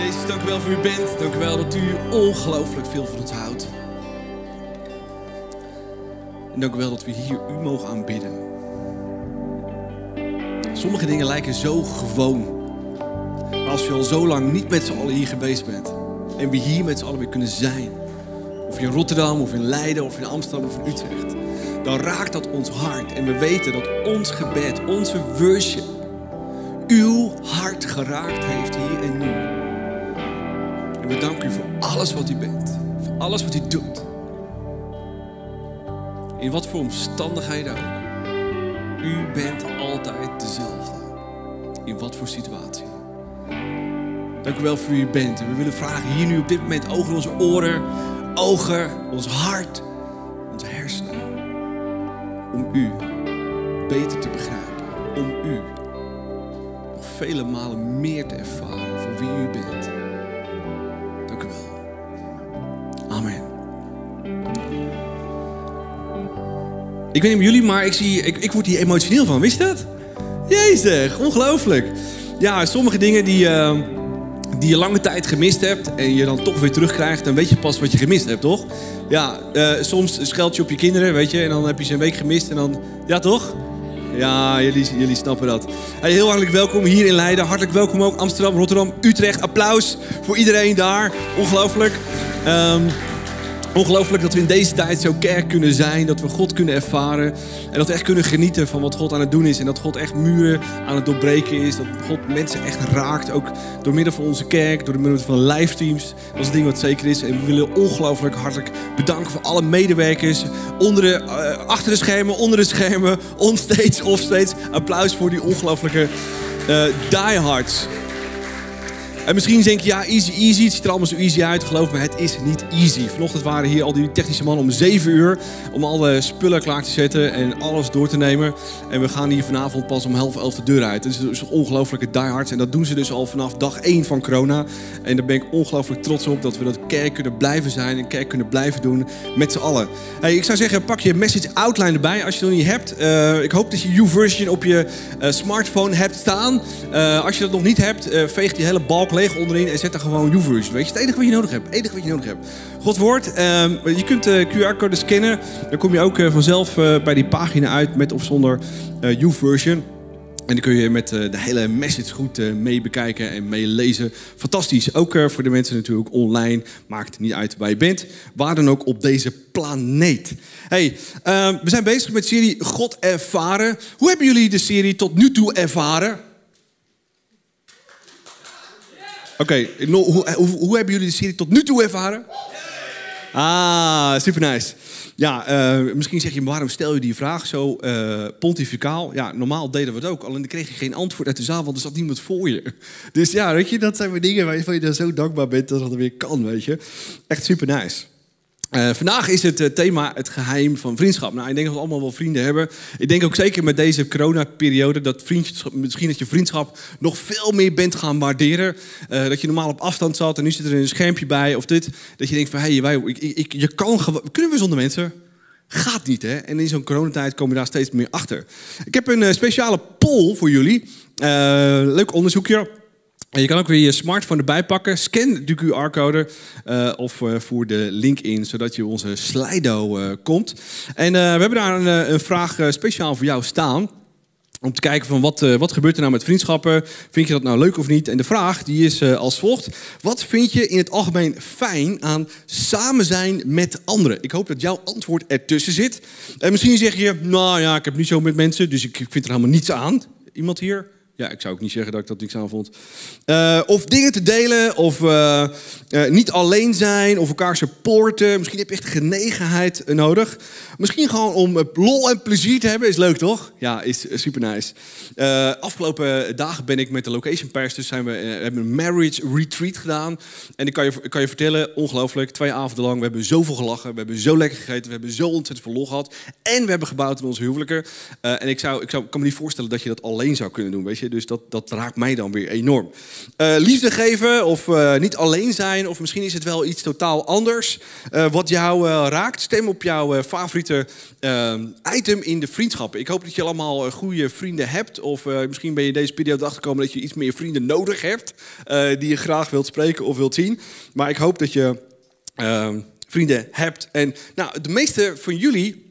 Jezus, dank u wel voor u bent. Dank u wel dat u ongelooflijk veel van ons houdt. En dank u wel dat we hier u mogen aanbidden. Sommige dingen lijken zo gewoon. Maar als je al zo lang niet met z'n allen hier geweest bent. En we hier met z'n allen weer kunnen zijn. Of in Rotterdam, of in Leiden, of in Amsterdam, of in Utrecht. Dan raakt dat ons hart. En we weten dat ons gebed, onze worship, uw hart geraakt heeft hier en nu. We danken u voor alles wat u bent. Voor alles wat u doet. In wat voor omstandigheden ook. U bent altijd dezelfde. In wat voor situatie. Dank u wel voor wie u bent. En we willen vragen hier nu op dit moment ogen onze oren, ogen, ons hart, onze hersenen. Om u beter te begrijpen. Om u nog vele malen meer te ervaren van wie u bent. Ik weet niet jullie, maar ik, zie, ik, ik word hier emotioneel van. Wist je dat? Jezus, ongelooflijk. Ja, sommige dingen die, uh, die je lange tijd gemist hebt en je dan toch weer terugkrijgt, dan weet je pas wat je gemist hebt, toch? Ja, uh, soms scheld je op je kinderen, weet je, en dan heb je ze een week gemist en dan... Ja, toch? Ja, jullie, jullie snappen dat. Heel hartelijk welkom hier in Leiden. Hartelijk welkom ook Amsterdam, Rotterdam, Utrecht. Applaus voor iedereen daar. Ongelooflijk. Um, Ongelooflijk dat we in deze tijd zo kerk kunnen zijn, dat we God kunnen ervaren en dat we echt kunnen genieten van wat God aan het doen is en dat God echt muren aan het doorbreken is, dat God mensen echt raakt, ook door middel van onze kerk, door middel van livestreams. Dat is het ding wat zeker is en we willen ongelooflijk hartelijk bedanken voor alle medewerkers, onder de, uh, achter de schermen, onder de schermen, onstage, offstage. Applaus voor die ongelooflijke uh, diehards. En misschien denk je, ja, easy, easy. Het ziet er allemaal zo easy uit. Geloof me, het is niet easy. Vanochtend waren hier al die technische mannen om 7 uur. Om alle spullen klaar te zetten en alles door te nemen. En we gaan hier vanavond pas om half elf de deur uit. Het is dus ongelooflijke diehards. En dat doen ze dus al vanaf dag 1 van corona. En daar ben ik ongelooflijk trots op dat we dat kerk kunnen blijven zijn. En kerk kunnen blijven doen met z'n allen. Hey, ik zou zeggen, pak je message outline erbij als je het nog niet hebt. Uh, ik hoop dat je U-version op je uh, smartphone hebt staan. Uh, als je dat nog niet hebt, veeg die hele balk leeg onderin en zet er gewoon YouVersion. Weet je, het enige wat je nodig hebt. Het enige wat je nodig hebt. God woord. Um, je kunt de QR-code scannen. Dan kom je ook uh, vanzelf uh, bij die pagina uit met of zonder uh, YouVersion. En dan kun je met de hele message goed mee bekijken en meelezen. Fantastisch. Ook voor de mensen natuurlijk online. Maakt niet uit waar je bent. Waar dan ook op deze planeet. Hey, ehm, we zijn bezig met serie God ervaren. Hoe hebben jullie de serie tot nu toe ervaren? Oké, okay, hoe, hebben jullie de serie tot nu toe ervaren? Ah, super nice. Ja, uh, misschien zeg je, waarom stel je die vraag zo uh, pontificaal? Ja, normaal deden we het ook, alleen dan kreeg je geen antwoord uit de zaal, want er zat niemand voor je. Dus ja, weet je, dat zijn weer dingen waarvan je dan zo dankbaar bent dat dat weer kan, weet je. Echt super nice. Uh, vandaag is het uh, thema het geheim van vriendschap. Nou, ik denk dat we allemaal wel vrienden hebben. Ik denk ook zeker met deze coronaperiode dat vriendschap, misschien dat je vriendschap nog veel meer bent gaan waarderen. Uh, dat je normaal op afstand zat en nu zit er een schermpje bij of dit. Dat je denkt van, hé, hey, ik, ik, je kan kunnen we zonder mensen? Gaat niet, hè? En in zo'n coronatijd komen we daar steeds meer achter. Ik heb een speciale poll voor jullie. leuk onderzoekje. En je kan ook weer je smartphone erbij pakken. Scan de QR-code uh, of uh, voer de link in, zodat je onze Slido uh, komt. En we hebben daar een, een vraag speciaal voor jou staan. Om te kijken van wat, wat gebeurt er nou met vriendschappen? Vind je dat nou leuk of niet? En de vraag die is als volgt. Wat vind je in het algemeen fijn aan samen zijn met anderen? Ik hoop dat jouw antwoord ertussen zit. En misschien zeg je, nou ja, ik heb niet zo met mensen, dus ik vind er helemaal niets aan. Iemand hier? Ja, ik zou ook niet zeggen dat ik dat niks aan vond. Uh, of dingen te delen, of uh, uh, niet alleen zijn, of elkaar supporten. Misschien heb je echt genegenheid nodig. Misschien gewoon om lol en plezier te hebben, is leuk toch? Ja, is super nice. afgelopen dagen ben ik met de Location Pastors, zijn we, hebben een marriage retreat gedaan. En ik kan je, kan je vertellen, ongelooflijk, twee avonden lang. We hebben zoveel gelachen, we hebben zo lekker gegeten, we hebben zo ontzettend veel lol gehad. En we hebben gebouwd in onze huwelijken. en ik, zou, ik zou, kan me niet voorstellen dat je dat alleen zou kunnen doen, weet je Dus dat, dat raakt mij dan weer enorm. Uh, liefde geven of uh, niet alleen zijn, of misschien is het wel iets totaal anders. Uh, wat jou raakt, stem op jouw favoriete item in de vriendschappen. Ik hoop dat je allemaal goede vrienden hebt. Of misschien ben je deze periode achtergekomen dat je iets meer vrienden nodig hebt. die je graag wilt spreken of wilt zien. Maar ik hoop dat je vrienden hebt. En nou, de meeste van jullie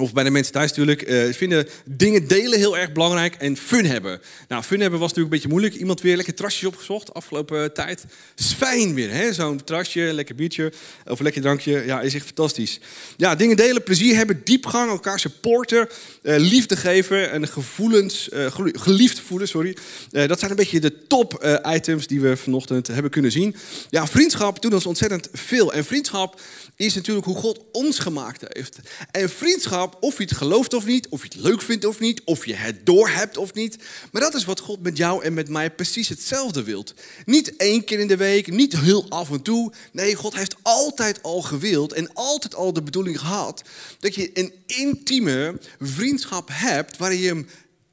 of bij de mensen thuis natuurlijk, uh, vinden dingen delen heel erg belangrijk en fun hebben. Nou, fun hebben was natuurlijk een beetje moeilijk. Iemand weer lekker trasjes opgezocht afgelopen uh, tijd. Is fijn weer, hè? Zo'n trasje, lekker biertje of lekker drankje. Ja, is echt fantastisch. Ja, dingen delen, plezier hebben, diepgang, elkaar supporten, uh, liefde geven en gevoelens, geliefd voelen, sorry. dat zijn een beetje de top items die we vanochtend hebben kunnen zien. Ja, vriendschap doet ons ontzettend veel. En vriendschap is natuurlijk hoe God ons gemaakt heeft. En vriendschap, of je het gelooft of niet, of je het leuk vindt of niet, of je het doorhebt of niet. Maar dat is wat God met jou en met mij precies hetzelfde wilt. Niet één keer in de week, niet heel af en toe. Nee, God heeft altijd al gewild en altijd al de bedoeling gehad dat je een intieme vriendschap hebt waarin je hem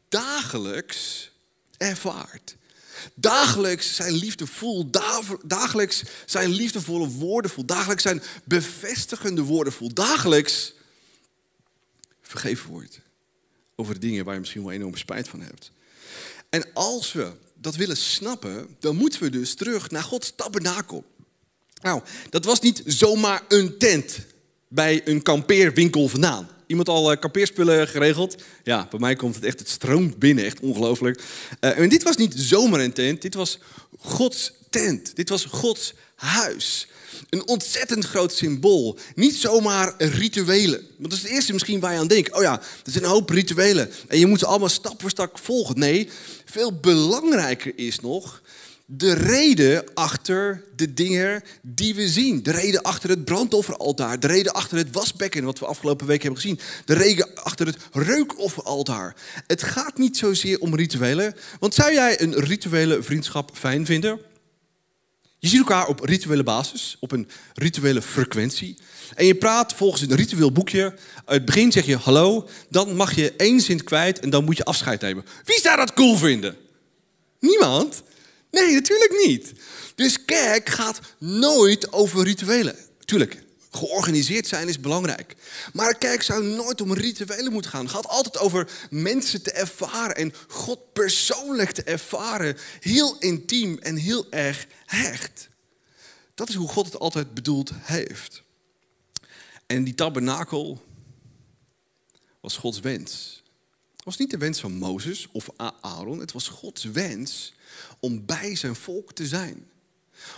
dagelijks ervaart. Dagelijks zijn liefdevol, dagelijks zijn liefdevolle woorden voel, dagelijks zijn bevestigende woorden voel, dagelijks vergeven wordt over dingen waar je misschien wel enorm spijt van hebt. En als we dat willen snappen, dan moeten we dus terug naar Gods tabernakel. Nou, dat was niet zomaar een tent bij een kampeerwinkel vandaan. Iemand al uh, geregeld? Ja, bij mij komt het echt, het stroomt binnen, echt ongelooflijk. Uh, en dit was niet zomaar een tent, dit was Gods tent. Dit was Gods huis. Een ontzettend groot symbool. Niet zomaar rituelen. Want dat is het eerste misschien waar je aan denkt. Oh ja, er zijn een hoop rituelen. En je moet ze allemaal stap voor stap volgen. Nee, veel belangrijker is nog de reden achter de dingen die we zien. De reden achter het brandofferaltaar. De reden achter het wasbekken, wat we afgelopen week hebben gezien. De reden achter het reukofferaltaar. Het gaat niet zozeer om rituelen. Want zou jij een rituele vriendschap fijn vinden? Je ziet elkaar op rituele basis, op een rituele frequentie. En je praat volgens een ritueel boekje. Uit het begin zeg je hallo, dan mag je één zin kwijt en dan moet je afscheid nemen. Wie zou dat cool vinden? Niemand. Nee, natuurlijk niet. Dus kerk gaat nooit over rituelen. Tuurlijk, georganiseerd zijn is belangrijk. Maar kerk zou nooit om rituelen moeten gaan. Het gaat altijd over mensen te ervaren en God persoonlijk te ervaren. Heel intiem en heel erg hecht. Dat is hoe God het altijd bedoeld heeft. En die tabernakel was Gods wens. Het was niet de wens van Mozes of Aaron, het was Gods wens om bij zijn volk te zijn.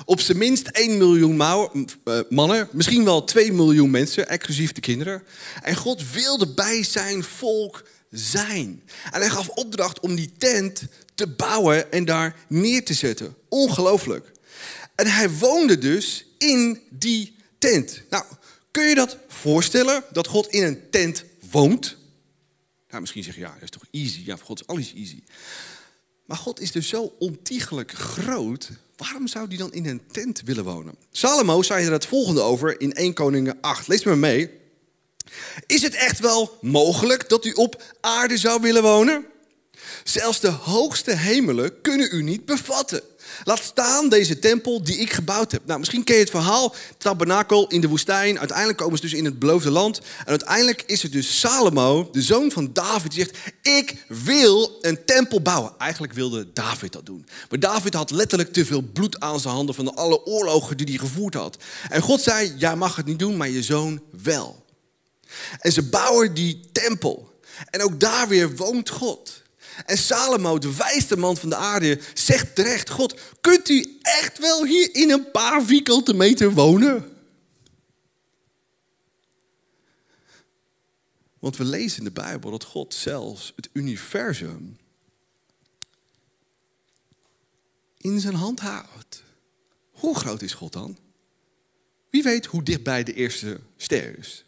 Op zijn minst 1 miljoen eh, mannen, misschien wel 2 miljoen mensen, exclusief de kinderen. En God wilde bij zijn volk zijn. En hij gaf opdracht om die tent te bouwen en daar neer te zetten. Ongelooflijk. En hij woonde dus in die tent. Nou, kun je dat voorstellen, dat God in een tent woont? Nou, misschien zeg je, ja, dat is toch easy? Ja, voor God is alles easy. Maar God is dus zo ontiegelijk groot. Waarom zou hij dan in een tent willen wonen? Salomo zei er het volgende over in 1 Koningen 8. Lees me mee. Is het echt wel mogelijk dat u op aarde zou willen wonen? Zelfs de hoogste hemelen kunnen u niet bevatten. Laat staan deze tempel die ik gebouwd heb. Nou, misschien ken je het verhaal. Tabernakel in de woestijn. Uiteindelijk komen ze dus in het beloofde land. En uiteindelijk is het dus Salomo, de zoon van David, die zegt: Ik wil een tempel bouwen. Eigenlijk wilde David dat doen. Maar David had letterlijk te veel bloed aan zijn handen van alle oorlogen die hij gevoerd had. En God zei: Jij mag het niet doen, maar je zoon wel. En ze bouwen die tempel. En ook daar weer woont God. En Salomo, de wijste man van de aarde, zegt terecht: God, kunt u echt wel hier in een paar vierkante meter wonen? Want we lezen in de Bijbel dat God zelfs het universum in zijn hand houdt. Hoe groot is God dan? Wie weet hoe dichtbij de eerste ster is?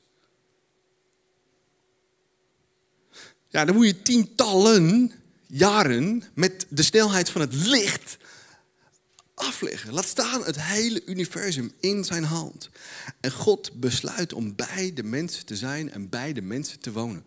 Ja, dan moet je tientallen jaren met de snelheid van het licht afleggen. Laat staan het hele universum in zijn hand. En God besluit om bij de mensen te zijn en bij de mensen te wonen.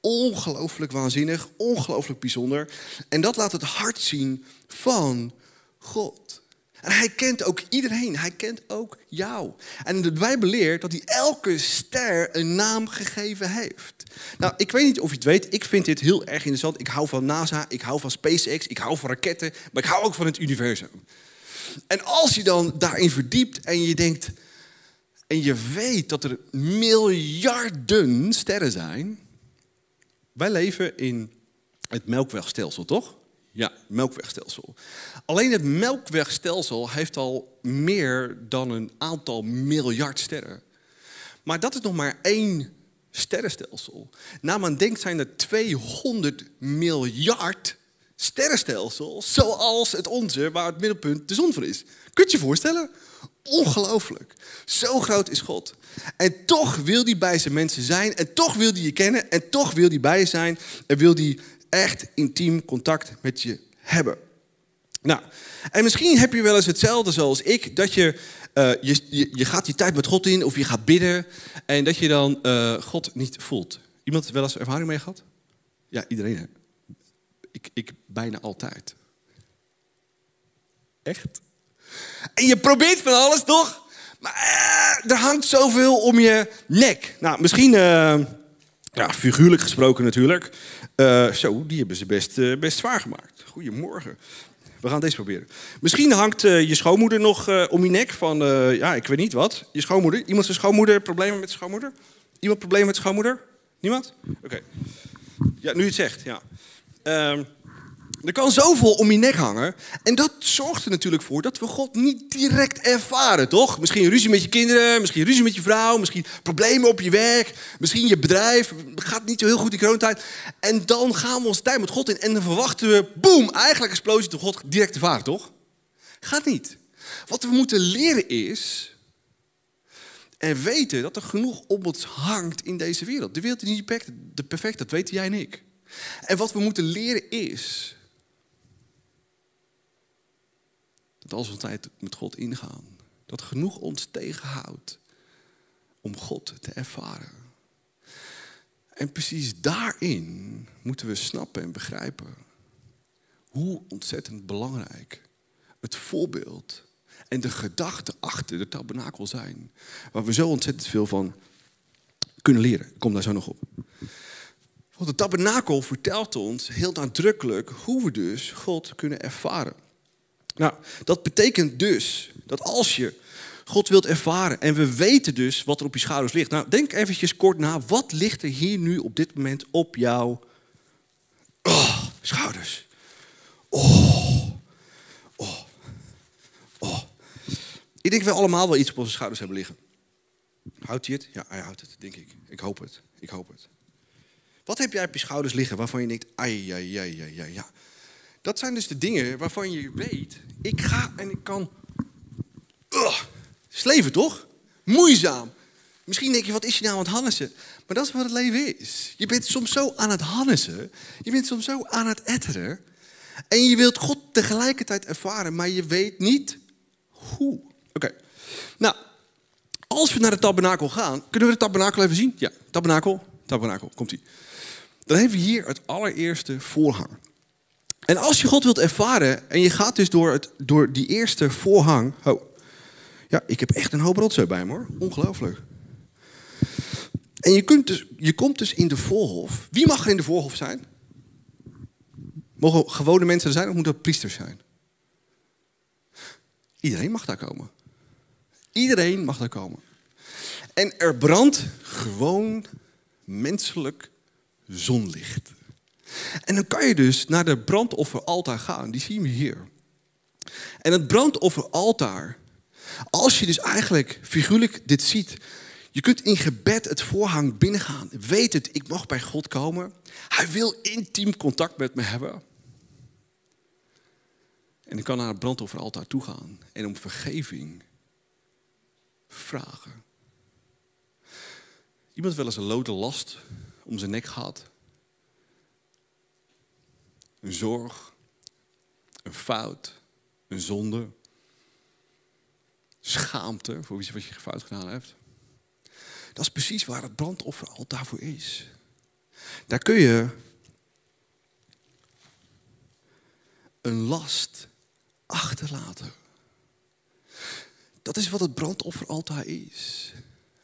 ongelooflijk waanzinnig, ongelooflijk bijzonder. En dat laat het hart zien van God. En hij kent ook iedereen. Hij kent ook jou. En de Bijbel leert dat hij elke ster een naam gegeven heeft. Nou, ik weet niet of je het weet. Ik vind dit heel erg interessant. Ik hou van NASA, ik hou van SpaceX, ik hou van raketten. Maar ik hou ook van het universum. En als je dan daarin verdiept en je denkt... En je weet dat er miljarden sterren zijn. Wij leven in het melkwegstelsel, toch? Ja, melkwegstelsel. Alleen het melkwegstelsel heeft al meer dan een aantal miljard sterren. Maar dat is nog maar één sterrenstelsel. Na men denkt zijn er 200 miljard sterrenstelsels, zoals het onze, waar het middelpunt de zon voor is. Kunt je je voorstellen? Ongelooflijk. Zo groot is God. En toch wil hij bij zijn mensen zijn. En toch wil hij je kennen. En toch wil hij bij je zijn. En wil hij echt intiem contact met je hebben. Nou, en misschien heb je wel eens hetzelfde zoals ik, dat je, uh, je, je, je, gaat die tijd met God in of je gaat bidden en dat je dan uh, God niet voelt. Iemand wel eens ervaring mee gehad? Ja, iedereen. Ik, ik bijna altijd. Echt? En je probeert van alles, toch? Maar uh, er hangt zoveel om je nek. Nou, misschien, ja, figuurlijk gesproken natuurlijk. Uh, zo, die hebben ze best, uh, best zwaar gemaakt. Goedemorgen. We gaan deze proberen. Misschien hangt uh, je schoonmoeder nog om je nek van, ja, ik weet niet wat. Je schoonmoeder. Iemand zijn schoonmoeder, problemen met schoonmoeder? Iemand problemen met schoonmoeder? Niemand? Oké. Ja, nu je het zegt, ja. Er kan zoveel om je nek hangen. En dat zorgt er natuurlijk voor dat we God niet direct ervaren, toch? Misschien ruzie met je kinderen, misschien ruzie met je vrouw, misschien problemen op je werk, misschien je bedrijf gaat niet zo heel goed in coronatijd. En dan gaan we onze tijd met God in en dan verwachten we, boem, eigenlijk explosie door God direct ervaren, toch? Gaat niet. Wat we moeten leren is en weten dat er genoeg om ons hangt in deze wereld. De wereld is niet perfect, perfect, dat weten jij en ik. En wat we moeten leren is Dat als we tijd met God ingaan, dat genoeg ons tegenhoudt om God te ervaren. En precies daarin moeten we snappen en begrijpen hoe ontzettend belangrijk het voorbeeld en de gedachten achter de tabernakel zijn. Waar we zo ontzettend veel van kunnen leren. Ik kom daar zo nog op. Want de tabernakel vertelt ons heel nadrukkelijk hoe we dus God kunnen ervaren. Nou, dat betekent dus dat als je God wilt ervaren en we weten dus wat er op je schouders ligt. Nou, denk eventjes kort na, wat ligt er hier nu op dit moment op jouw oh, schouders? Oh, oh, oh. Ik denk we allemaal wel iets op onze schouders hebben liggen. Houdt hij het? Ja, hij houdt het, denk ik. Ik hoop het. Ik hoop het. Wat heb jij op je schouders liggen waarvan je denkt, ai, ai, ai, ai, ai, ja. Dat zijn dus de dingen waarvan je weet, ik ga en ik kan. Sleven toch? Moeizaam. Misschien denk je, wat is je nou aan het hannissen? Maar dat is wat het leven is. Je bent soms zo aan het hannissen. Je bent soms zo aan het etteren. En je wilt God tegelijkertijd ervaren, maar je weet niet hoe. Oké. Nou, als we naar de tabernakel gaan, kunnen we de tabernakel even zien? Ja, tabernakel, tabernakel, komt-ie. Dan hebben we hier het allereerste voorhang. En als je God wilt ervaren en je gaat dus door, het, door die eerste voorhang. Oh, ja, ik heb echt een hoop rotzooi bij me hoor. Ongelooflijk. En je, kunt dus, je komt dus in de voorhof. Wie mag er in de voorhof zijn? Mogen gewone mensen er zijn of moeten priesters zijn? Iedereen mag daar komen. Iedereen mag daar komen. En er brandt gewoon menselijk zonlicht. En dan kan je dus naar de brandofferaltaar gaan. Die zien we hier. En het brandofferaltaar, als je dus eigenlijk figuurlijk dit ziet, je kunt in gebed het voorhang binnengaan. Weet het, ik mag bij God komen. Hij wil intiem contact met me hebben. En ik kan naar het brandofferaltaar toe gaan en om vergeving vragen. Iemand wel eens een lode last om zijn nek gehad? Een zorg, een fout, een zonde, schaamte voor iets wat je fout gedaan hebt. Dat is precies waar het brandoffer al daarvoor is. Daar kun je een last achterlaten. Dat is wat het brandofferaltaar is.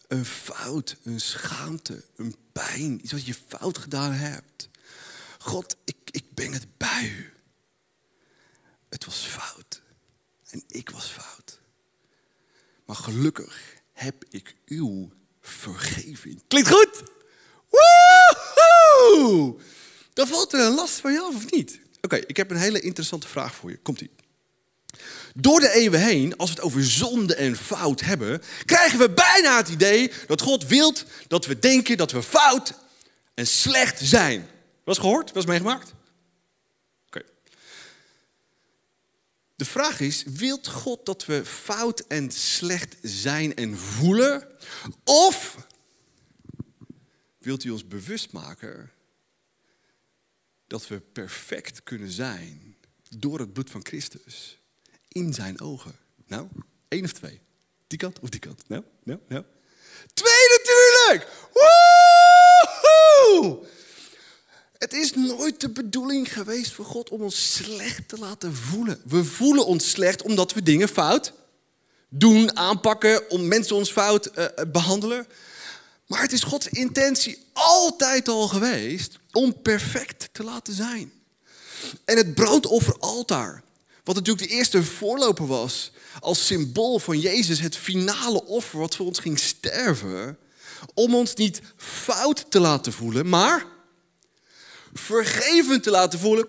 Een fout, een schaamte, een pijn, iets wat je fout gedaan hebt. God, ik, ik ben het bij u. Het was fout. En ik was fout. Maar gelukkig heb ik uw vergeving. Klinkt goed? Woehoe! Dan valt er een last van af, of niet? Oké, ik heb een hele interessante vraag voor je. Komt-ie. Door de eeuwen heen, als we het over zonde en fout hebben, krijgen we bijna het idee dat God wil dat we denken dat we fout en slecht zijn. Was gehoord? Was meegemaakt? Oké. De vraag is, wilt God dat we fout en slecht zijn en voelen? Of wilt u ons bewust maken dat we perfect kunnen zijn door het bloed van Christus in zijn ogen? Nou, één of twee. Die kant of die kant? Nou, nou, nou. Twee natuurlijk! Woehoe! Het is nooit de bedoeling geweest voor God om ons slecht te laten voelen. We voelen ons slecht omdat we dingen fout doen, aanpakken, om mensen ons fout uh, behandelen. Maar het is Gods intentie altijd al geweest om perfect te laten zijn. En het brandofferaltaar, wat natuurlijk de eerste voorloper was, als symbool van Jezus, het finale offer wat voor ons ging sterven, om ons niet fout te laten voelen, maar vergeven te laten voelen.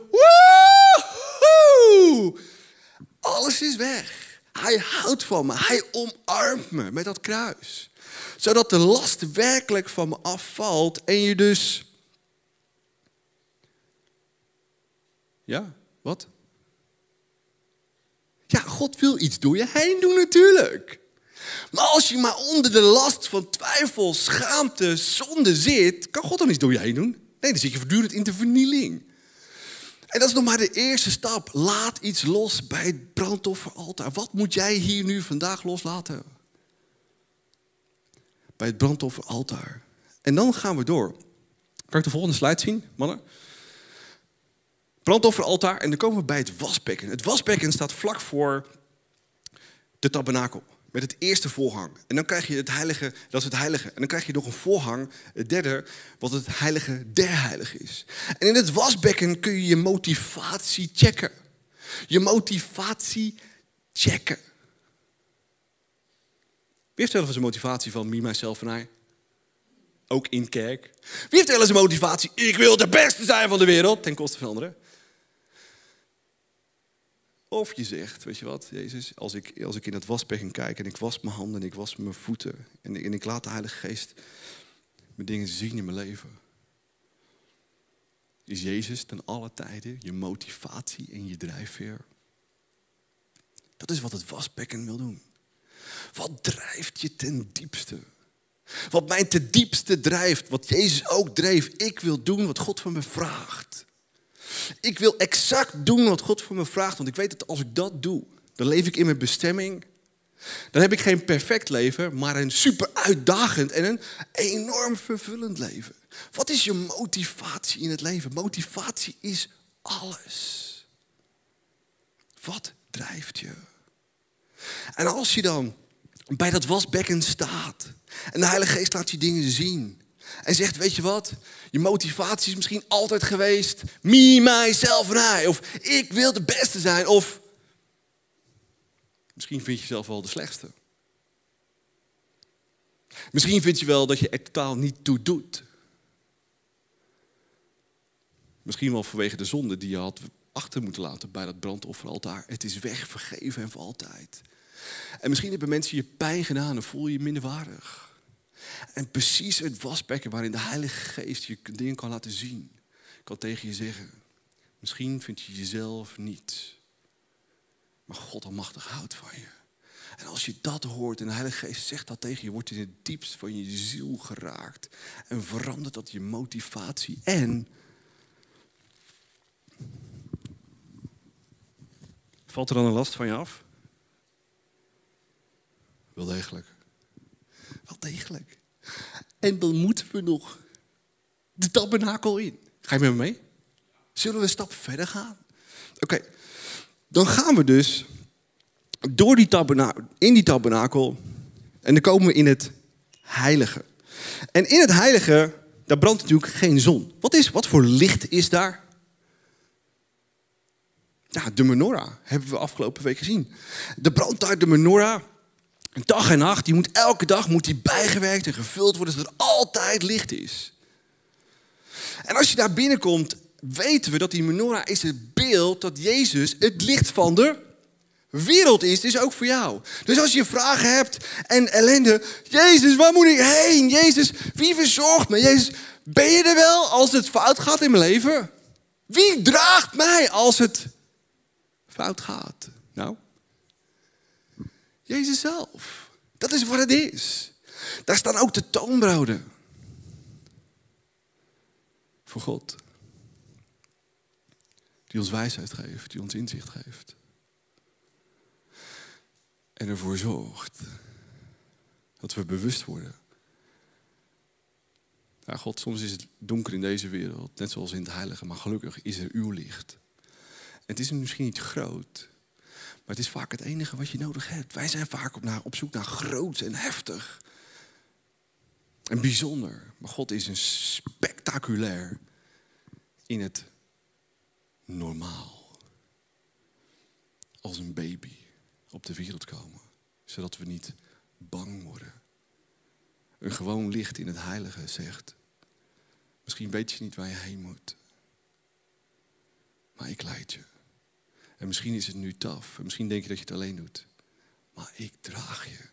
Woehoe! Alles is weg. Hij houdt van me. Hij omarmt me met dat kruis. Zodat de last werkelijk van me afvalt en je dus. Ja, wat? Ja, God wil iets door je heen doen natuurlijk. Maar als je maar onder de last van twijfel, schaamte, zonde zit, kan God dan iets door je heen doen? Nee, dan zit je voortdurend in de vernieling. En dat is nog maar de eerste stap. Laat iets los bij het brandofferaltaar. Wat moet jij hier nu vandaag loslaten? Bij het brandofferaltaar. En dan gaan we door. Kan ik de volgende slide zien, mannen? Brandofferaltaar en dan komen we bij het wasbekken. Het wasbekken staat vlak voor de tabernakel. Met het eerste voorhang. En dan krijg je het heilige, dat is het heilige. En dan krijg je nog een voorhang, het derde, wat het heilige der heilige is. En in het wasbekken kun je je motivatie checken. Je motivatie checken. Wie heeft wel eens een motivatie van me, myself en I? Ook in kerk. Wie heeft wel eens een motivatie? Ik wil de beste zijn van de wereld, ten koste van anderen. Of je zegt, weet je wat, Jezus, als ik, als ik in het wasbekken kijk en ik was mijn handen en ik was mijn voeten en, ik laat de Heilige Geest mijn dingen zien in mijn leven. Is Jezus ten alle tijden je motivatie en je drijfveer? Dat is wat het wasbekken wil doen. Wat drijft je ten diepste? Wat mij ten diepste drijft, wat Jezus ook dreef. Ik wil doen wat God van me vraagt. Ik wil exact doen wat God voor me vraagt, want ik weet dat als ik dat doe, dan leef ik in mijn bestemming. Dan heb ik geen perfect leven, maar een super uitdagend en een enorm vervullend leven. Wat is je motivatie in het leven? Motivatie is alles. Wat drijft je? En als je dan bij dat wasbekken staat en de Heilige Geest laat je dingen zien, en zegt, weet je wat? Je motivatie is misschien altijd geweest, me, myself en I. Of ik wil de beste zijn. Of misschien vind je jezelf wel de slechtste. Misschien vind je wel dat je er totaal niet toe doet. Misschien wel vanwege de zonde die je had achter moeten laten bij dat brandofferaltaar. Het is weg, vergeven en voor altijd. En misschien hebben mensen je pijn gedaan en voel je je minderwaardig. En precies het wasbekken waarin de Heilige Geest je dingen kan laten zien. kan tegen je zeggen, misschien vind je jezelf niet. Maar God almachtig houdt van je. En als je dat hoort en de Heilige Geest zegt dat tegen je, wordt in het diepst van je ziel geraakt. En verandert dat je motivatie. En valt er dan een last van je af? Wel degelijk. Wel. En dan moeten we nog de tabernakel in. Ga je met me mee? Zullen we een stap verder gaan? Oké, dan gaan we dus door die tabernakel, in die tabernakel en dan komen we in het heilige. En in het heilige, daar brandt natuurlijk geen zon. Wat, is, wat voor licht is daar? Ja, de menorah hebben we afgelopen week gezien. De brandt daar de menorah. Dag en nacht, die moet elke dag moet die bijgewerkt en gevuld worden, zodat er altijd licht is. En als je daar binnenkomt, weten we dat die menorah is het beeld dat Jezus het licht van de wereld is. Dus ook voor jou. Dus als je vragen hebt en ellende, Jezus, waar moet ik heen? Jezus, wie verzorgt me? Jezus, ben je er wel als het fout gaat in mijn leven? Wie draagt mij als het fout gaat? Nou, Jezus zelf. Dat is wat het is. Daar staan ook de toonbroden. Voor God. Die ons wijsheid geeft, die ons inzicht geeft. En ervoor zorgt dat we bewust worden. Ja, God, soms is het donker in deze wereld, net zoals in het heilige, maar gelukkig is er uw licht. Het is misschien niet groot, maar het is vaak het enige wat je nodig hebt. Wij zijn vaak op, naar, op zoek naar groot en heftig. En bijzonder. Maar God is een spectaculair in het normaal. Als een baby op de wereld komen. Zodat we niet bang worden. Een gewoon licht in het heilige zegt. Misschien weet je niet waar je heen moet. Maar ik leid je. En misschien is het nu taf. En misschien denk je dat je het alleen doet. Maar ik draag je.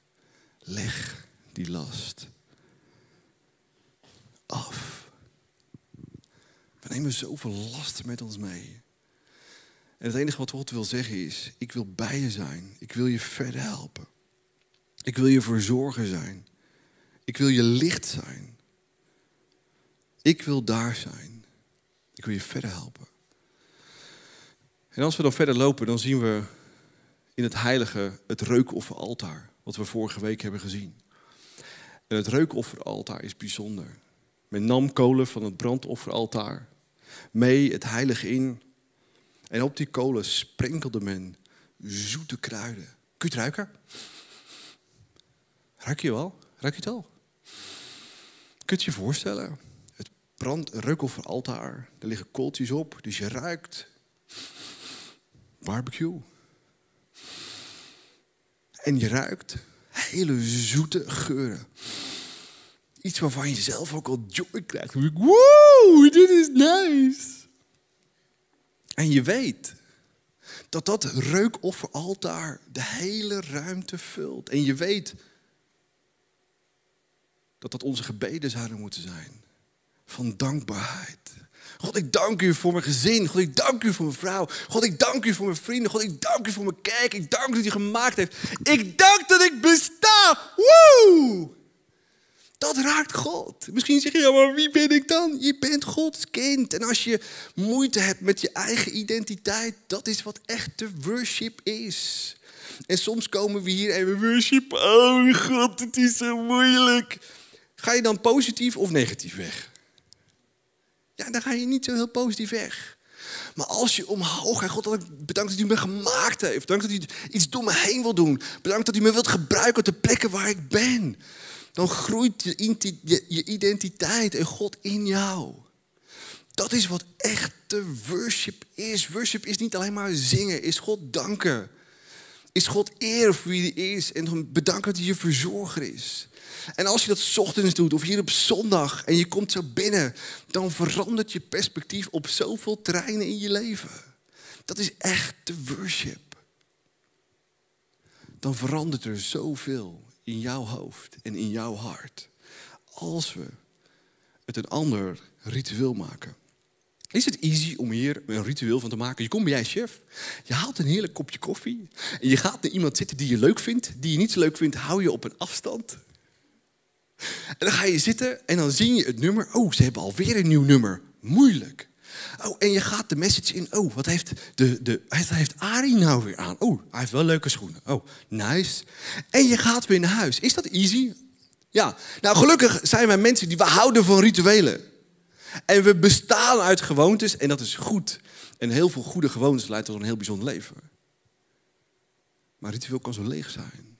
Leg die last af. We nemen zoveel lasten met ons mee. En het enige wat God wil zeggen is: ik wil bij je zijn. Ik wil je verder helpen. Ik wil je verzorgen zijn. Ik wil je licht zijn. Ik wil daar zijn. Ik wil je verder helpen. En als we dan verder lopen, dan zien we in het heilige het reukofferaltaar, wat we vorige week hebben gezien. En het reukofferaltaar is bijzonder. Met nam kolen van het brandofferaltaar, mee het heilige in. En op die kolen sprenkelde men zoete kruiden. Kun je het ruiken? Ruik je wel? Ruik je het al? Kun je je voorstellen? Het brand, reukofferaltaar, er liggen kooltjes op, dus je ruikt barbecue. En je ruikt hele zoete geuren. Iets waarvan je zelf ook al joy krijgt. Wow, dit is nice. En je weet dat dat reukofferaltaar de hele ruimte vult. En je weet dat dat onze gebeden zouden moeten zijn. Van dankbaarheid. God, ik dank u voor mijn gezin. God, ik dank u voor mijn vrouw. God, ik dank u voor mijn vrienden. God, ik dank u voor mijn kerk. Ik dank dat u gemaakt heeft. Ik dank dat ik besta. Woe! Dat raakt God. Misschien zeg je, ja, maar wie ben ik dan? Je bent Gods kind. En als je moeite hebt met je eigen identiteit, dat is wat echte worship is. En soms komen we hier en we worship. Oh God, het is zo moeilijk. Ga je dan positief of negatief weg? Ja, dan ga je niet zo heel positief weg. Maar als je omhoog gaat, God, bedankt dat u me gemaakt heeft. Bedankt dat u iets door me heen wil doen. Bedankt dat u me wilt gebruiken op de plekken waar ik ben. Dan groeit je, je identiteit en God in jou. Dat is wat echte worship is. Worship is niet alleen maar zingen, is God danken. Is God eer voor wie hij is en bedanken dat hij je verzorger is. En als je dat ochtends doet of hier op zondag en je komt zo binnen, dan verandert je perspectief op zoveel terreinen in je leven. Dat is echt de worship. Dan verandert er zoveel in jouw hoofd en in jouw hart. Als we het een ander ritueel maken. Is het easy om hier een ritueel van te maken? Je komt bij jij chef, je haalt een heerlijk kopje koffie en je gaat naar iemand zitten die je leuk vindt. Die je niet zo leuk vindt, hou je op een afstand. En dan ga je zitten en dan zie je het nummer. Oh, ze hebben alweer een nieuw nummer. Moeilijk. Oh, en je gaat de message in. Oh, wat heeft, de, de, wat heeft Ari nou weer aan? Oh, hij heeft wel leuke schoenen. Oh, nice. En je gaat weer naar huis. Is dat easy? Ja. Nou, gelukkig zijn wij mensen die we houden van rituelen. En we bestaan uit gewoontes en dat is goed. En heel veel goede gewoontes leidt tot een heel bijzonder leven. Maar ritueel kan zo leeg zijn.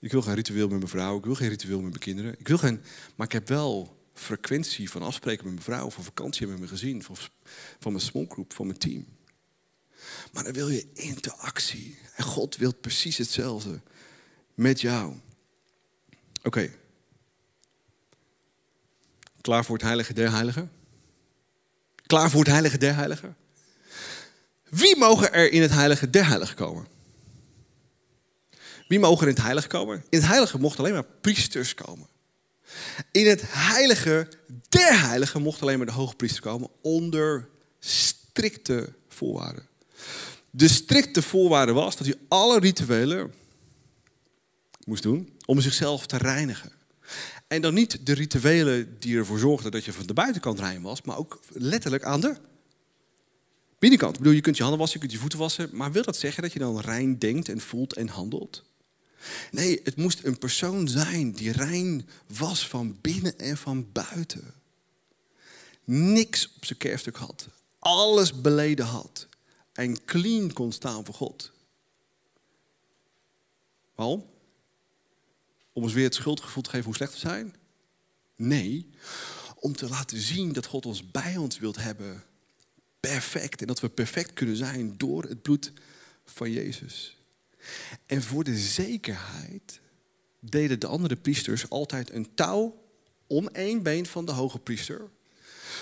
Ik wil geen ritueel met mijn vrouw, ik wil geen ritueel met mijn kinderen. Ik wil geen, maar ik heb wel frequentie van afspreken met mijn vrouw, van vakantie met mijn gezin, van, van mijn smallgroep, van mijn team. Maar dan wil je interactie. En God wil precies hetzelfde met jou. Oké. Klaar voor het heilige der heiligen? Klaar voor het heilige der heiligen? Wie mogen er in het heilige der heiligen komen? Wie mogen er in het heilige komen? In het heilige mochten alleen maar priesters komen. In het heilige der heiligen mocht alleen maar de hoge priester komen onder strikte voorwaarden. De strikte voorwaarde was dat hij alle rituelen moest doen om zichzelf te reinigen. En dan niet de rituelen die ervoor zorgden dat je van de buitenkant rein was, maar ook letterlijk aan de binnenkant. Ik bedoel, je kunt je handen wassen, je kunt je voeten wassen, maar wil dat zeggen dat je dan rein denkt en voelt en handelt? Nee, het moest een persoon zijn die rein was van binnen en van buiten. Niks op zijn kerfstuk had. Alles beleden had. En clean kon staan voor God. Waarom? Om ons weer het schuldgevoel te geven hoe slecht we zijn? Nee, om te laten zien dat God ons bij ons wilt hebben. Perfect. En dat we perfect kunnen zijn door het bloed van Jezus. En voor de zekerheid deden de andere priesters altijd een touw om één been van de hoge priester.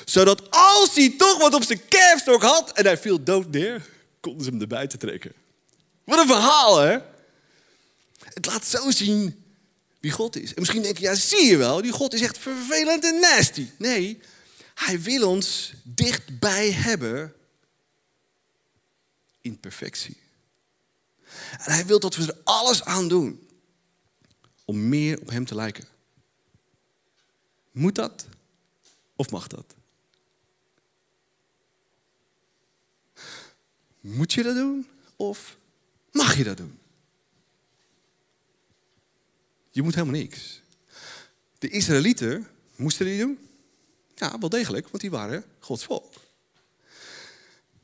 Zodat als hij toch wat op zijn kerfstok had en hij viel dood neer, konden ze hem erbij te trekken. Wat een verhaal, hè? Het laat zo zien wie God is. En misschien denk je, ja, zie je wel, die God is echt vervelend en nasty. Nee, hij wil ons dichtbij hebben in perfectie. En hij wil dat we er alles aan doen om meer op hem te lijken. Moet dat of mag dat? Moet je dat doen of mag je dat doen? Je moet helemaal niks. De Israëlieten moesten die doen. Ja, wel degelijk, want die waren Gods volk.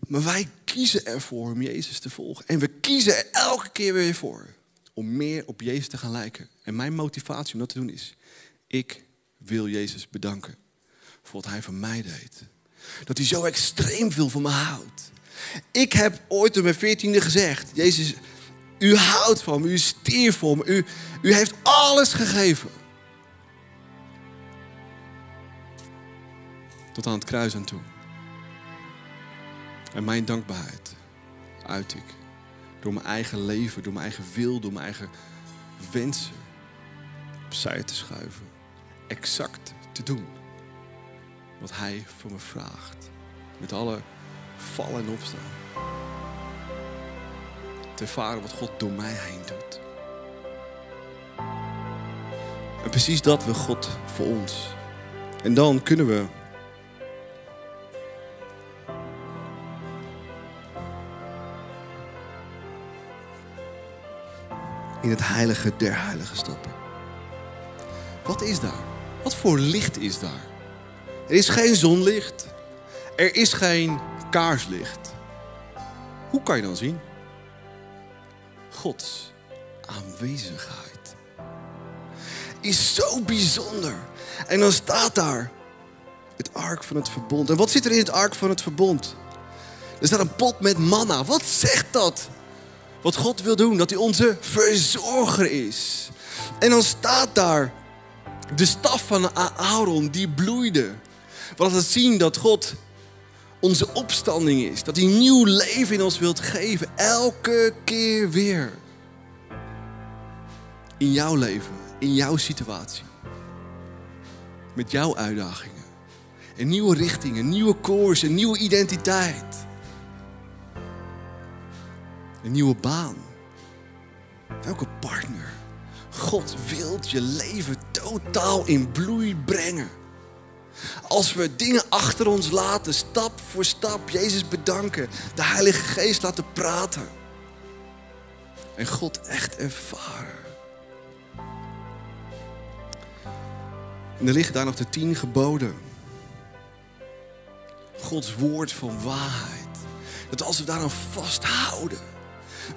Maar wij kiezen ervoor om Jezus te volgen. En we kiezen er elke keer weer voor om meer op Jezus te gaan lijken. En mijn motivatie om dat te doen is, ik wil Jezus bedanken voor wat hij voor mij deed. Dat hij zo extreem veel van me houdt. Ik heb ooit op mijn veertiende gezegd, Jezus, u houdt van me, u stierf voor me, u, u heeft alles gegeven. Tot aan het kruis aan toe. En mijn dankbaarheid uit ik door mijn eigen leven, door mijn eigen wil, door mijn eigen wensen opzij te schuiven. Exact te doen wat Hij voor me vraagt. Met alle vallen en opstaan. Te ervaren wat God door mij heen doet. En precies dat wil God voor ons. En dan kunnen we in het heilige der heiligen stappen. Wat is daar? Wat voor licht is daar? Er is geen zonlicht. Er is geen kaarslicht. Hoe kan je dan zien? Gods aanwezigheid is zo bijzonder. En dan staat daar het ark van het verbond. En wat zit er in het ark van het verbond? Er staat een pot met manna. Wat zegt dat? Wat God wil doen, dat hij onze verzorger is. En dan staat daar de staf van Aaron die bloeide. Wat laat zien dat God onze opstanding is. Dat hij nieuw leven in ons wilt geven. Elke keer weer. In jouw leven, in jouw situatie. Met jouw uitdagingen. Een nieuwe richting, een nieuwe koers, een nieuwe identiteit. Een nieuwe baan. Welke partner? God wilt je leven totaal in bloei brengen. Als we dingen achter ons laten, stap voor stap, Jezus bedanken, de Heilige Geest laten praten. En God echt ervaren. En er liggen daar nog de tien geboden. Gods woord van waarheid. Dat als we daaraan vasthouden,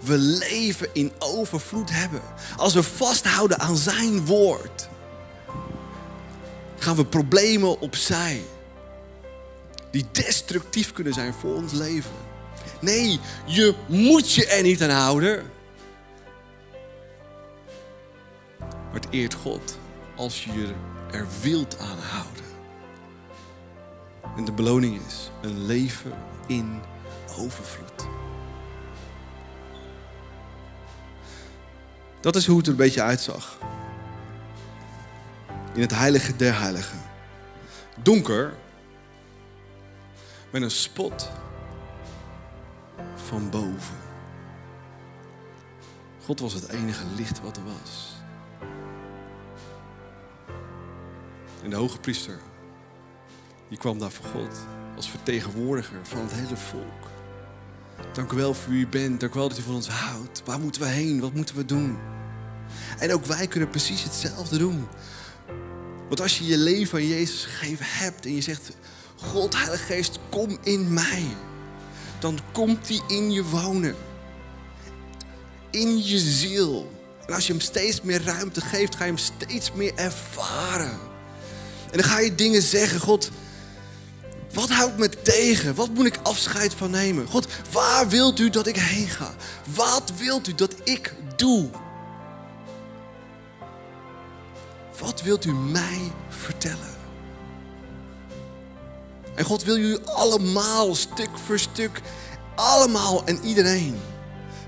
we leven in overvloed hebben. Als we vasthouden aan zijn woord, gaan we problemen opzij. Die destructief kunnen zijn voor ons leven. Nee, je moet je er niet aan houden. Maar het eert God als je je er wilt aan houden. En de beloning is een leven in overvloed. Dat is hoe het er een beetje uitzag. In het heilige der heiligen. Donker. Met een spot van boven. God was het enige licht wat er was. En de hoge priester, die kwam daar voor God als vertegenwoordiger van het hele volk. Dank u wel voor wie u bent. Dank u wel dat u van ons houdt. Waar moeten we heen? Wat moeten we doen? En ook wij kunnen precies hetzelfde doen. Want als je je leven aan Jezus gegeven hebt en je zegt: God, Heilige Geest, kom in mij. Dan komt hij in je wonen. In je ziel. En als je hem steeds meer ruimte geeft, ga je hem steeds meer ervaren. En dan ga je dingen zeggen: God, wat houdt me tegen? Wat moet ik afscheid van nemen? God, waar wilt u dat ik heen ga? Wat wilt u dat ik doe? Wat wilt u mij vertellen? En God wil jullie allemaal, stuk voor stuk, allemaal en iedereen,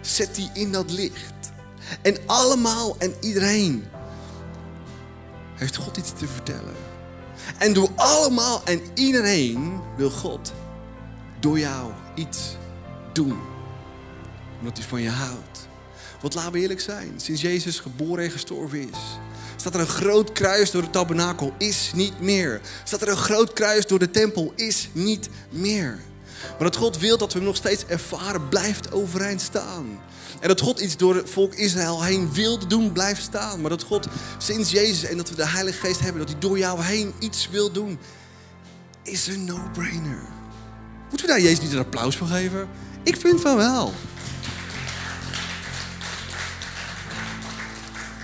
zet die in dat licht. En allemaal en iedereen heeft God iets te vertellen. En door allemaal en iedereen wil God door jou iets doen. Omdat hij van je houdt. Want laten we eerlijk zijn, sinds Jezus geboren en gestorven is, staat er een groot kruis door de tabernakel, is niet meer. Staat er een groot kruis door de tempel, is niet meer. Maar dat God wil dat we hem nog steeds ervaren, blijft overeind staan. En dat God iets door het volk Israël heen wilde doen, blijft staan. Maar dat God sinds Jezus en dat we de Heilige Geest hebben, dat hij door jou heen iets wil doen, is een no-brainer. Moeten we daar Jezus niet een applaus voor geven? Ik vind van wel.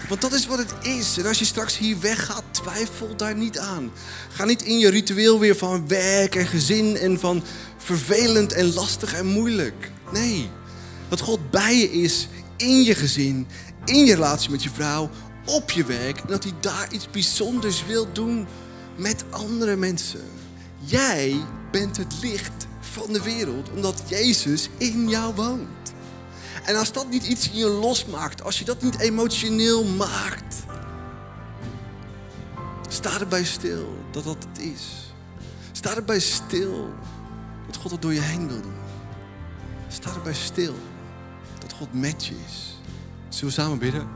Want dat is wat het is. En als je straks hier weggaat, twijfel daar niet aan. Ga niet in je ritueel weer van werk en gezin en van vervelend en lastig en moeilijk. Nee, dat God bij je is in je gezin, in je relatie met je vrouw, op je werk. En dat hij daar iets bijzonders wil doen met andere mensen. Jij bent het licht van de wereld, omdat Jezus in jou woont. En als dat niet iets in je losmaakt, als je dat niet emotioneel maakt, sta erbij stil dat dat het is. Sta erbij stil dat God het door je heen wil doen. Sta erbij stil dat God met je is. Zullen we samen bidden?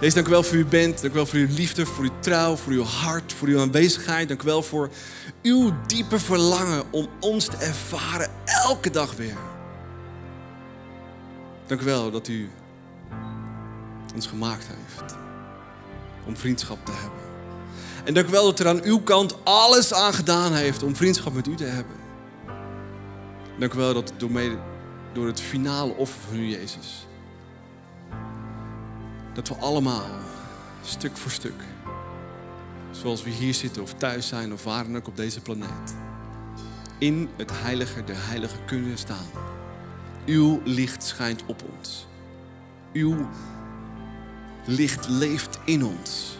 Heer, dank u wel voor uw bent. Dank u wel voor uw liefde, voor uw trouw, voor uw hart, voor uw aanwezigheid. Dank u wel voor uw diepe verlangen om ons te ervaren elke dag weer. Dank u wel dat u ons gemaakt heeft om vriendschap te hebben. En dank u wel dat er aan uw kant alles aan gedaan heeft om vriendschap met u te hebben. Dank u wel dat door, mede, door het finale offer van u, Jezus, dat we allemaal, stuk voor stuk, zoals we hier zitten of thuis zijn of waar dan ook op deze planeet, in het heilige der heiligen kunnen staan. Uw licht schijnt op ons. Uw licht leeft in ons.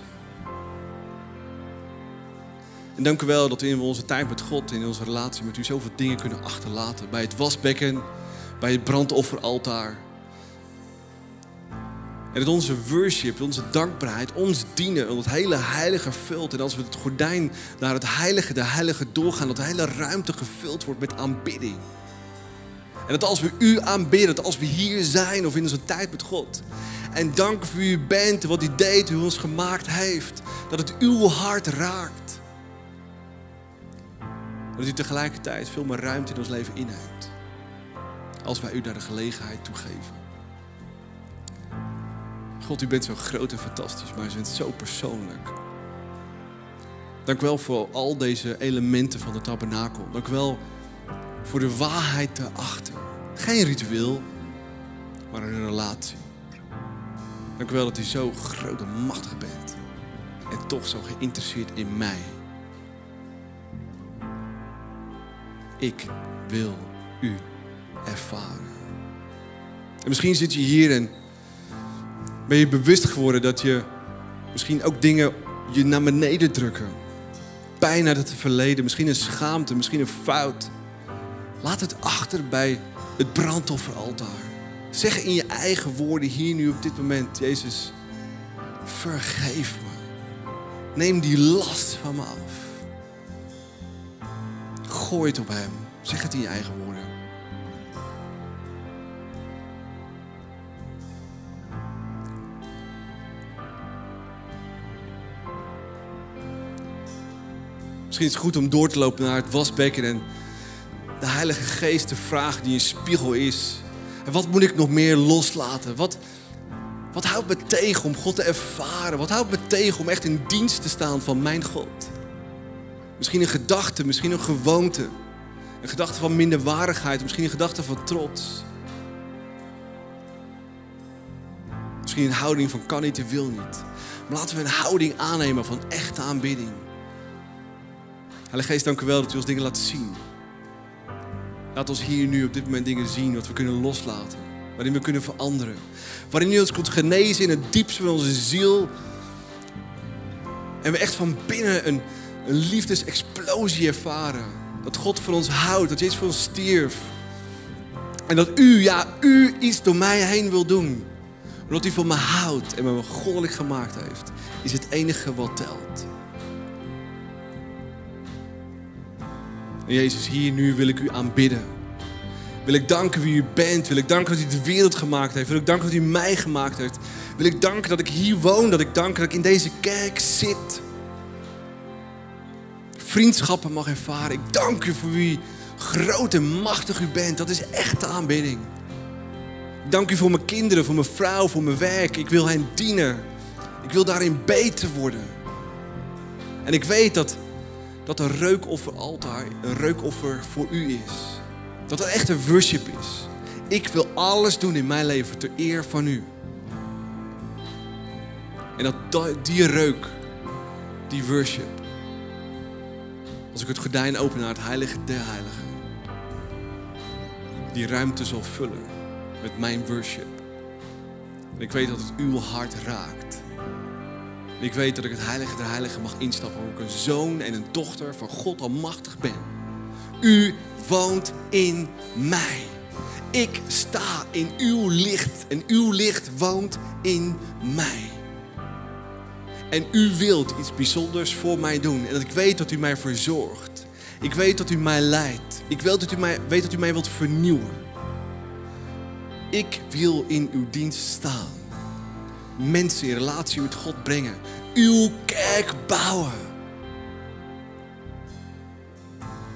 En dank u wel dat we in onze tijd met God, in onze relatie met u, zoveel dingen kunnen achterlaten. Bij het wasbekken, bij het brandofferaltaar. En dat onze worship, onze dankbaarheid, ons dienen, dat hele heilige vult. En als we het gordijn naar het heilige, de heilige doorgaan, dat de hele ruimte gevuld wordt met aanbidding. En dat als we u aanbidden, dat als we hier zijn of in onze tijd met God. En dank voor wie u bent, wat u deed, hoe u ons gemaakt heeft. Dat het uw hart raakt. Dat u tegelijkertijd veel meer ruimte in ons leven inneemt. Als wij u daar de gelegenheid toe geven. God, u bent zo groot en fantastisch, maar u bent zo persoonlijk. Dank u wel voor al deze elementen van de tabernakel. Dank u wel voor de waarheid daarachter. Geen ritueel, maar een relatie. Dank u wel dat u zo groot en machtig bent. En toch zo geïnteresseerd in mij. Ik wil u ervaren. En misschien zit je hier en ben je bewust geworden dat je misschien ook dingen je naar beneden drukken. Pijn uit het verleden, misschien een schaamte, misschien een fout. Laat het achter bij het brandofferaltaar. Zeg in je eigen woorden hier nu op dit moment, Jezus, vergeef me. Neem die last van me af. Gooi het op Hem. Zeg het in je eigen woorden. Misschien is het goed om door te lopen naar het wasbekken en de Heilige Geest te vragen die een spiegel is. En wat moet ik nog meer loslaten? Wat, wat houdt me tegen om God te ervaren? Wat houdt me tegen om echt in dienst te staan van mijn God? Misschien een gedachte, misschien een gewoonte. Een gedachte van minderwaardigheid, misschien een gedachte van trots. Misschien een houding van kan niet, wil niet. Maar laten we een houding aannemen van echte aanbidding. Heilige Geest, dank u wel dat u ons dingen laat zien. Laat ons hier nu op dit moment dingen zien wat we kunnen loslaten. Waarin we kunnen veranderen. Waarin u ons kunt genezen in het diepste van onze ziel. En we echt van binnen een, een liefdesexplosie ervaren. Dat God voor ons houdt, dat Jezus voor ons stierf. En dat u, ja, u iets door mij heen wil doen. Omdat u van me houdt en me goddelijk gemaakt heeft. Is het enige wat telt. Jezus, hier nu wil ik u aanbidden. Wil ik danken wie u bent. Wil ik danken dat u de wereld gemaakt heeft. Wil ik danken dat u mij gemaakt heeft. Wil ik danken dat ik hier woon. Dat ik dank dat ik in deze kerk zit. Vriendschappen mag ervaren. Ik dank u voor wie groot en machtig u bent. Dat is echte aanbidding. Ik dank u voor mijn kinderen, voor mijn vrouw, voor mijn werk. Ik wil hen dienen. Ik wil daarin beter worden. En ik weet dat dat een reukofferaltaar een reukoffer voor u is. Dat het echt een worship is. Ik wil alles doen in mijn leven ter eer van u. En dat die reuk, die worship, als ik het gordijn open naar het heilige der heiligen, die ruimte zal vullen met mijn worship. En ik weet dat het uw hart raakt. Ik weet dat ik het heilige der heiligen mag instappen. Omdat ik een zoon en een dochter van God almachtig ben. U woont in mij. Ik sta in uw licht en uw licht woont in mij. En u wilt iets bijzonders voor mij doen. En dat ik weet dat u mij verzorgt. Ik weet dat u mij leidt. Ik weet dat u mij, weet dat u mij wilt vernieuwen. Ik wil in uw dienst staan mensen in relatie met God brengen. Uw kerk bouwen.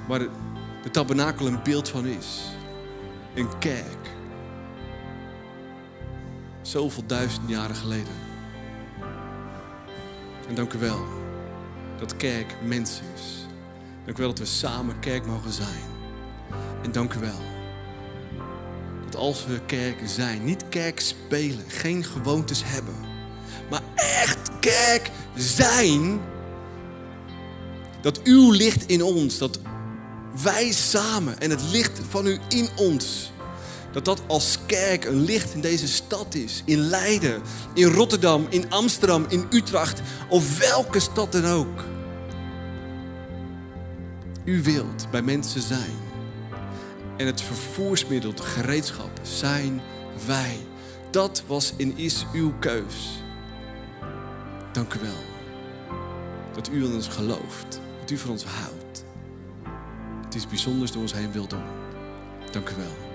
Waar de tabernakel een beeld van is. Een kerk. Zoveel duizend jaren geleden. En dank u wel dat kerk mens is. Dank u wel dat we samen kerk mogen zijn. En dank u wel dat als we kerk zijn, niet kerk spelen, geen gewoontes hebben, maar echt kerk zijn, dat uw licht in ons, dat wij samen en het licht van u in ons, dat dat als kerk een licht in deze stad is. In Leiden, in Rotterdam, in Amsterdam, in Utrecht of welke stad dan ook. U wilt bij mensen zijn. En het vervoersmiddel, de gereedschap, zijn wij. Dat was en is uw keus. Dank u wel. Dat u in ons gelooft. Dat u van ons houdt. Het is bijzonders door ons heen wil doen. Dank u wel.